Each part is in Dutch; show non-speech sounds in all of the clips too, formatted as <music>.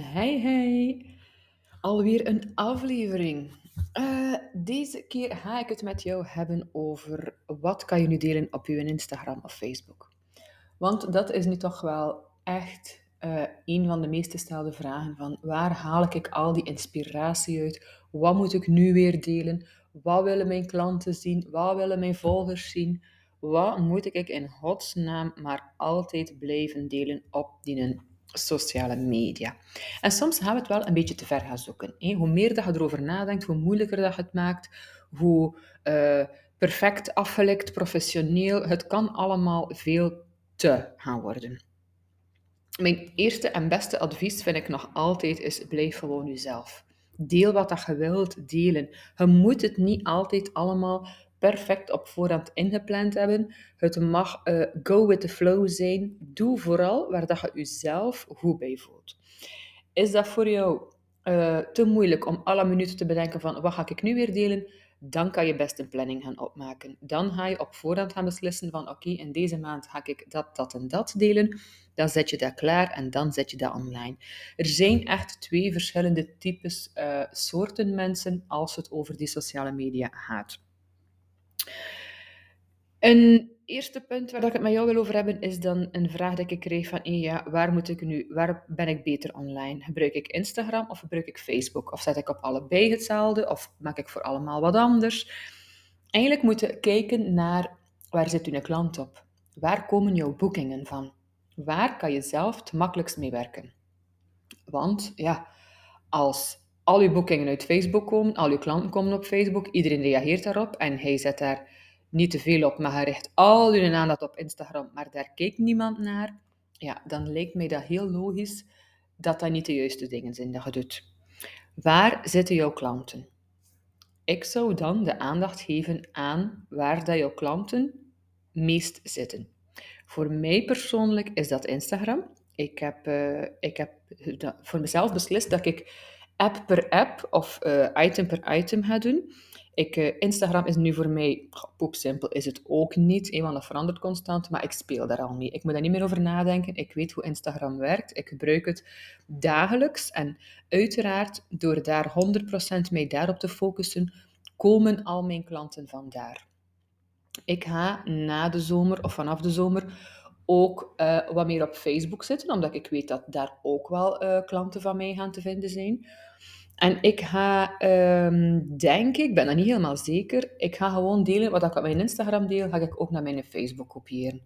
Hey, hey. Alweer een aflevering. Eh, deze keer ga ik het met jou hebben over wat kan je nu delen op je Instagram of Facebook. Want dat is nu toch wel echt uh, een van de meest gestelde vragen van waar haal ik al die inspiratie uit? Wat moet ik nu weer delen? Wat willen mijn klanten zien? Wat willen mijn volgers zien? Wat moet ik in godsnaam maar altijd blijven delen op die sociale media. En soms gaan we het wel een beetje te ver gaan zoeken. Hoe meer dat je erover nadenkt, hoe moeilijker dat je het maakt, hoe uh, perfect afgelekt, professioneel, het kan allemaal veel te gaan worden. Mijn eerste en beste advies vind ik nog altijd is blijf gewoon jezelf. Deel wat dat je wilt delen. Je moet het niet altijd allemaal perfect op voorhand ingepland hebben. Het mag uh, go with the flow zijn. Doe vooral waar dat je jezelf goed bij voelt. Is dat voor jou uh, te moeilijk om alle minuten te bedenken van wat ga ik nu weer delen? Dan kan je best een planning gaan opmaken. Dan ga je op voorhand gaan beslissen van oké, in deze maand ga ik dat, dat en dat delen. Dan zet je dat klaar en dan zet je dat online. Er zijn echt twee verschillende types, uh, soorten mensen als het over die sociale media gaat. Een eerste punt waar ik het met jou wil over hebben, is dan een vraag die ik kreeg van, ja, waar moet ik nu, waar ben ik beter online? Gebruik ik Instagram of gebruik ik Facebook? Of zet ik op allebei hetzelfde? Of maak ik voor allemaal wat anders? Eigenlijk moeten we kijken naar, waar zit uw klant op? Waar komen jouw boekingen van? Waar kan je zelf het makkelijkst mee werken? Want ja, als al uw boekingen uit Facebook komen, al uw klanten komen op Facebook, iedereen reageert daarop en hij zet daar niet te veel op, maar hij richt al uw aandacht op Instagram, maar daar kijkt niemand naar, ja, dan lijkt mij dat heel logisch dat dat niet de juiste dingen zijn dat je doet. Waar zitten jouw klanten? Ik zou dan de aandacht geven aan waar dat jouw klanten meest zitten. Voor mij persoonlijk is dat Instagram. Ik heb, uh, ik heb voor mezelf beslist dat ik app per app of uh, item per item ga doen. Ik, uh, Instagram is nu voor mij, poepsimpel is het ook niet, want dat verandert constant, maar ik speel daar al mee. Ik moet daar niet meer over nadenken. Ik weet hoe Instagram werkt. Ik gebruik het dagelijks. En uiteraard, door daar 100% mee daarop te focussen, komen al mijn klanten vandaar. Ik ga na de zomer of vanaf de zomer ook uh, wat meer op Facebook zitten, omdat ik weet dat daar ook wel uh, klanten van mij gaan te vinden zijn. En ik ga, um, denk ik, ben dat niet helemaal zeker, ik ga gewoon delen wat ik op mijn Instagram deel, ga ik ook naar mijn Facebook kopiëren.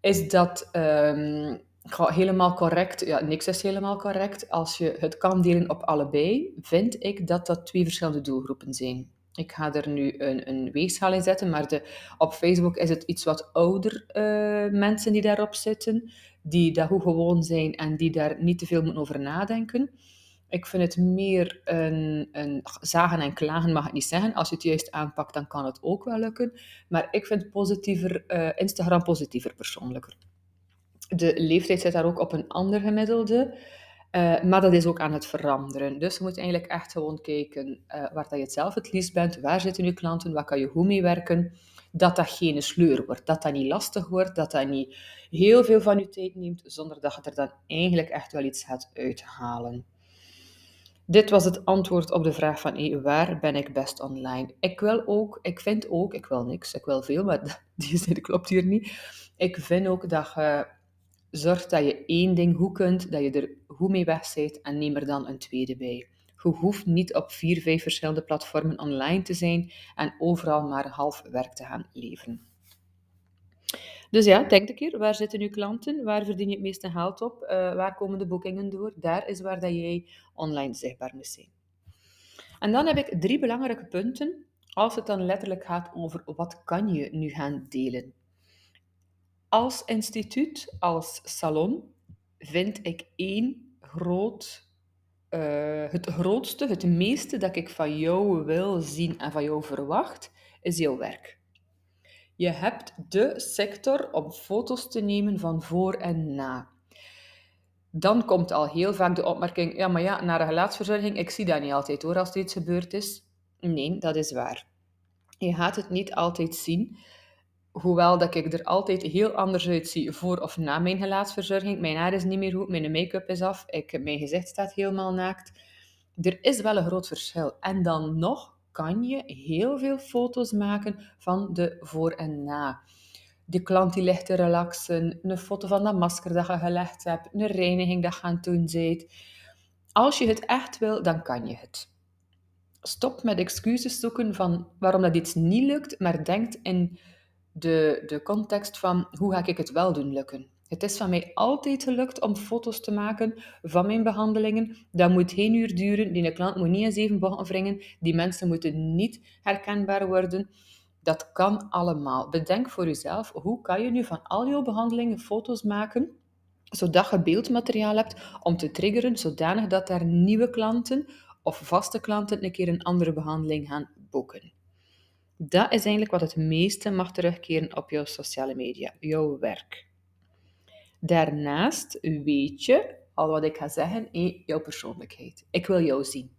Is dat um, helemaal correct? Ja, niks is helemaal correct. Als je het kan delen op allebei, vind ik dat dat twee verschillende doelgroepen zijn. Ik ga er nu een, een weegschaal in zetten, maar de, op Facebook is het iets wat ouder uh, mensen die daarop zitten, die dat hoe gewoon zijn en die daar niet te veel moeten over nadenken. Ik vind het meer een, een zagen en klagen, mag ik niet zeggen. Als je het juist aanpakt, dan kan het ook wel lukken. Maar ik vind positiever, uh, Instagram positiever persoonlijker. De leeftijd zit daar ook op een ander gemiddelde. Uh, maar dat is ook aan het veranderen. Dus je moet eigenlijk echt gewoon kijken uh, waar dat je het zelf het liefst bent. Waar zitten je klanten? Waar kan je goed mee werken? Dat dat geen sleur wordt. Dat dat niet lastig wordt. Dat dat niet heel veel van je tijd neemt. Zonder dat je er dan eigenlijk echt wel iets gaat uithalen. Dit was het antwoord op de vraag van waar ben ik best online? Ik wil ook, ik vind ook, ik wil niks, ik wil veel, maar <laughs> die zin klopt hier niet. Ik vind ook dat je zorgt dat je één ding goed kunt, dat je er goed mee weg en neem er dan een tweede bij. Je hoeft niet op vier, vijf verschillende platformen online te zijn en overal maar half werk te gaan leveren. Dus ja, denk een keer, waar zitten uw klanten? Waar verdien je het meeste geld op? Uh, waar komen de boekingen door? Daar is waar dat jij online zichtbaar moet zijn. En dan heb ik drie belangrijke punten als het dan letterlijk gaat over wat kan je nu gaan delen. Als instituut, als salon, vind ik één groot, uh, het grootste, het meeste dat ik van jou wil zien en van jou verwacht, is jouw werk. Je hebt de sector om foto's te nemen van voor en na. Dan komt al heel vaak de opmerking, ja, maar ja, naar een gelaatsverzorging, ik zie dat niet altijd hoor, als iets gebeurd is. Nee, dat is waar. Je gaat het niet altijd zien. Hoewel dat ik er altijd heel anders uitzie voor of na mijn gelaatsverzorging. Mijn haar is niet meer goed, mijn make-up is af, ik, mijn gezicht staat helemaal naakt. Er is wel een groot verschil. En dan nog kan je heel veel foto's maken van de voor en na. De klant die ligt te relaxen, een foto van dat masker dat je gelegd hebt, een reiniging dat je aan het doen bent. Als je het echt wil, dan kan je het. Stop met excuses zoeken van waarom dat iets niet lukt, maar denk in de, de context van hoe ga ik het wel doen lukken. Het is van mij altijd gelukt om foto's te maken van mijn behandelingen. Dat moet geen uur duren. Die klant moet niet zeven bochten wringen. Die mensen moeten niet herkenbaar worden. Dat kan allemaal. Bedenk voor jezelf, hoe kan je nu van al jouw behandelingen foto's maken, zodat je beeldmateriaal hebt om te triggeren, zodanig dat daar nieuwe klanten of vaste klanten een keer een andere behandeling gaan boeken. Dat is eigenlijk wat het meeste mag terugkeren op jouw sociale media, jouw werk. Daarnaast weet je, al wat ik ga zeggen, jouw persoonlijkheid. Ik wil jou zien.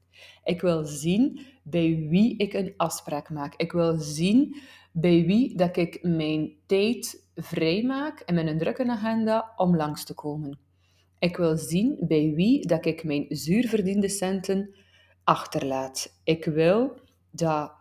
Ik wil zien bij wie ik een afspraak maak. Ik wil zien bij wie dat ik mijn tijd vrijmaak en mijn drukke agenda om langs te komen. Ik wil zien bij wie dat ik mijn zuurverdiende centen achterlaat. Ik wil dat,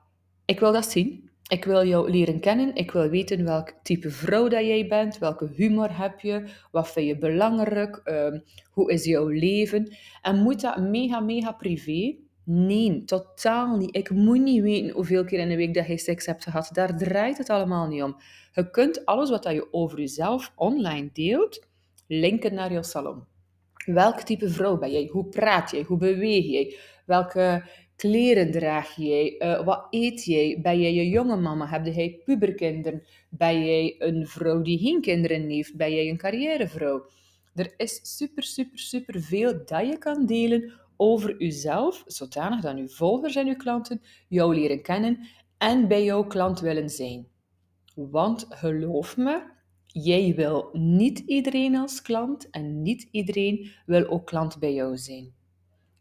ik wil dat zien. Ik wil jou leren kennen. Ik wil weten welk type vrouw dat jij bent. Welke humor heb je? Wat vind je belangrijk? Uh, hoe is jouw leven? En moet dat mega, mega privé? Nee, totaal niet. Ik moet niet weten hoeveel keer in de week dat je seks hebt gehad. Daar draait het allemaal niet om. Je kunt alles wat je over jezelf online deelt, linken naar je salon. Welk type vrouw ben jij? Hoe praat jij? Hoe beweeg jij? Welke kleren draag jij? Uh, wat eet jij? Ben jij een jonge mama? Heb jij puberkinderen? Ben jij een vrouw die geen kinderen heeft? Ben jij een carrièrevrouw? Er is super, super, super veel dat je kan delen over jezelf, zodanig dat uw volgers en uw klanten jou leren kennen en bij jouw klant willen zijn. Want geloof me, jij wil niet iedereen als klant en niet iedereen wil ook klant bij jou zijn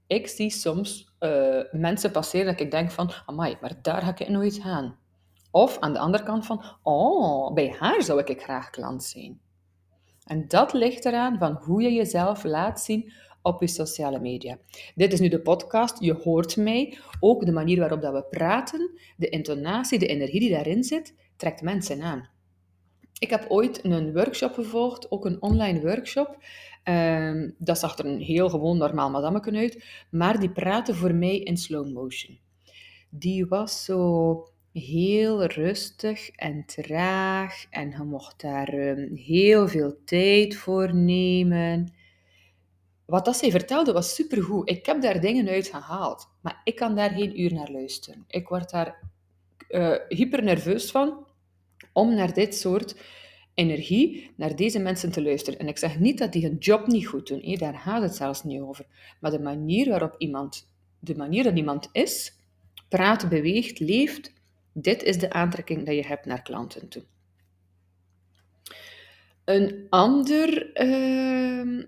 ik zie soms uh, mensen passeren dat ik denk van, amai, maar daar ga ik nooit gaan. Of aan de andere kant van, oh, bij haar zou ik graag klant zijn. En dat ligt eraan van hoe je jezelf laat zien op je sociale media. Dit is nu de podcast, je hoort mij. Ook de manier waarop dat we praten, de intonatie, de energie die daarin zit, trekt mensen aan. Ik heb ooit een workshop gevolgd, ook een online workshop. Um, dat zag er een heel gewoon normaal madameken uit, maar die praatte voor mij in slow motion. Die was zo heel rustig en traag en je mocht daar um, heel veel tijd voor nemen. Wat dat zij vertelde was supergoed. Ik heb daar dingen uit gehaald, maar ik kan daar geen uur naar luisteren. Ik word daar uh, hyper nerveus van om naar dit soort energie naar deze mensen te luisteren. En ik zeg niet dat die hun job niet goed doen, hé, daar gaat het zelfs niet over. Maar de manier waarop iemand, de manier dat iemand is, praat, beweegt, leeft, dit is de aantrekking dat je hebt naar klanten toe. Een ander, uh,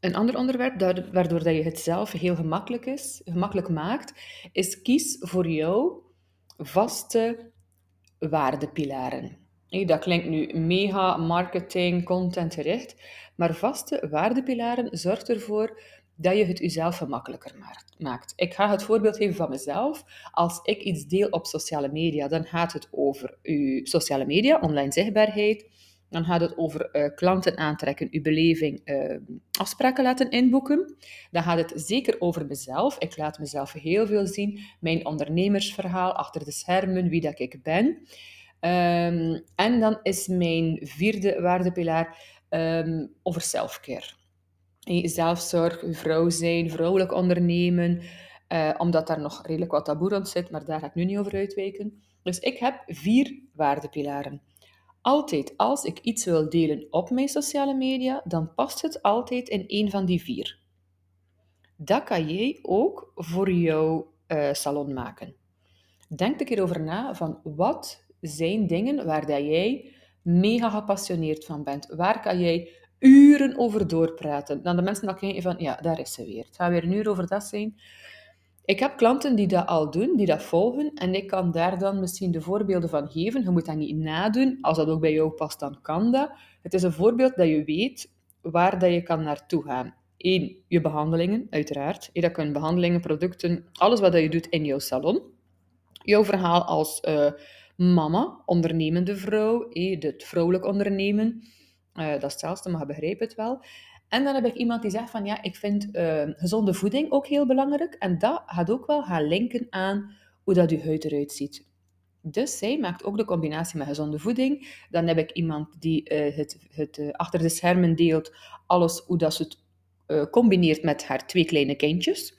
een ander onderwerp waardoor dat je het zelf heel gemakkelijk, is, gemakkelijk maakt, is kies voor jou vaste waardepilaren. Dat klinkt nu mega marketing, content gericht, maar vaste waardepilaren zorgt ervoor dat je het jezelf gemakkelijker maakt. Ik ga het voorbeeld geven van mezelf. Als ik iets deel op sociale media, dan gaat het over uw sociale media, online zichtbaarheid. Dan gaat het over uh, klanten aantrekken, uw beleving, uh, afspraken laten inboeken. Dan gaat het zeker over mezelf. Ik laat mezelf heel veel zien, mijn ondernemersverhaal achter de schermen, wie dat ik ben. Um, en dan is mijn vierde waardepilaar um, over selfcare. Zelfzorg, vrouw zijn, vrouwelijk ondernemen, omdat daar nog redelijk wat taboe rond zit, maar daar ga ik nu niet over uitwijken. Dus ik heb vier waardepilaren. Altijd als ik iets wil delen op mijn sociale media, dan past het altijd in een van die vier. Dat kan jij ook voor jouw uh, salon maken. Denk een keer over na van wat zijn dingen waar dat jij mega gepassioneerd van bent. Waar kan jij uren over doorpraten? Dan de mensen dan van, ja, daar is ze weer. Het gaat weer een uur over dat zijn. Ik heb klanten die dat al doen, die dat volgen, en ik kan daar dan misschien de voorbeelden van geven. Je moet dat niet nadoen. Als dat ook bij jou past, dan kan dat. Het is een voorbeeld dat je weet waar dat je kan naartoe gaan. Eén, je behandelingen, uiteraard. Dat kunnen behandelingen, producten, alles wat je doet in jouw salon. Jouw verhaal als uh, mama, ondernemende vrouw, het vrouwelijk ondernemen. Uh, dat is hetzelfde, maar je begrijpt het wel. En dan heb ik iemand die zegt van ja, ik vind uh, gezonde voeding ook heel belangrijk. En dat gaat ook wel gaan linken aan hoe dat je huid eruit ziet. Dus zij maakt ook de combinatie met gezonde voeding. Dan heb ik iemand die uh, het, het uh, achter de schermen deelt, alles hoe dat ze het combineert met haar twee kleine kindjes.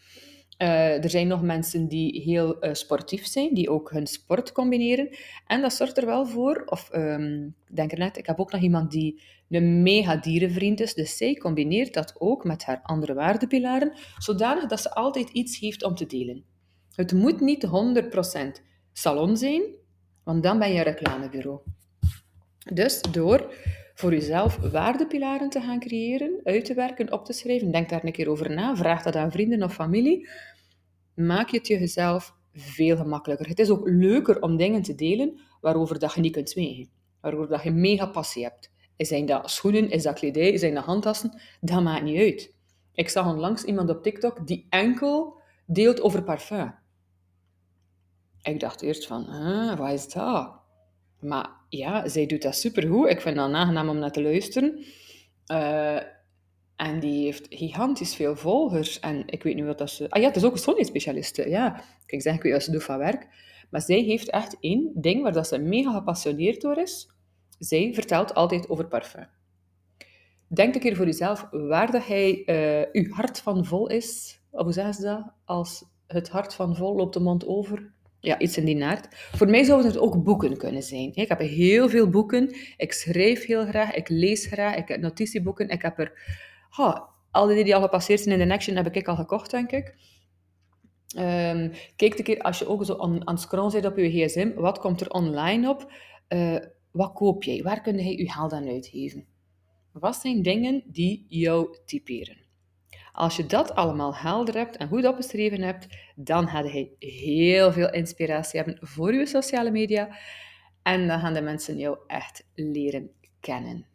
Er zijn nog mensen die heel sportief zijn, die ook hun sport combineren. En dat zorgt er wel voor, of ik denk er net, ik heb ook nog iemand die een mega dierenvriend is. Dus zij combineert dat ook met haar andere waardepilaren, zodanig dat ze altijd iets heeft om te delen. Het moet niet 100% salon zijn, want dan ben je een reclamebureau. Dus door voor jezelf waardepilaren te gaan creëren, uit te werken, op te schrijven, denk daar een keer over na, vraag dat aan vrienden of familie, maak je het jezelf veel gemakkelijker. Het is ook leuker om dingen te delen waarover dat je niet kunt zwijgen, waarover dat je mega passie hebt. Zijn dat schoenen, is dat kledij, zijn dat handtassen? Dat maakt niet uit. Ik zag onlangs iemand op TikTok die enkel deelt over parfum. Ik dacht eerst van, wat is dat? Maar ja, zij doet dat supergoed. Ik vind dat aangenaam om naar te luisteren. Uh, en die heeft gigantisch veel volgers. En ik weet niet wat dat ze... Ah ja, het is ook een schoonheidsspecialiste. Ja, ik zeg, ik weet wat ze doet van werk. Maar zij heeft echt één ding waar dat ze mega gepassioneerd door is. Zij vertelt altijd over parfum. Denk een keer voor jezelf waar dat hij, uh, hart van vol is. Hoe zeggen ze dat? Als het hart van vol loopt de mond over. Ja, iets in die naart. Voor mij zouden het ook boeken kunnen zijn. Ik heb heel veel boeken. Ik schrijf heel graag. Ik lees graag. Ik heb notitieboeken. Ik heb er... Ha, al die die al gepasseerd zijn in de Action heb ik al gekocht, denk ik. Um, kijk een keer, als je ook zo aan, aan het scrollen zit op je gsm, wat komt er online op? Uh, wat koop jij? Waar kun je je geld aan uitgeven? Wat zijn dingen die jou typeren? Als je dat allemaal helder hebt en goed opgeschreven hebt, dan ga je heel veel inspiratie hebben voor je sociale media. En dan gaan de mensen jou echt leren kennen.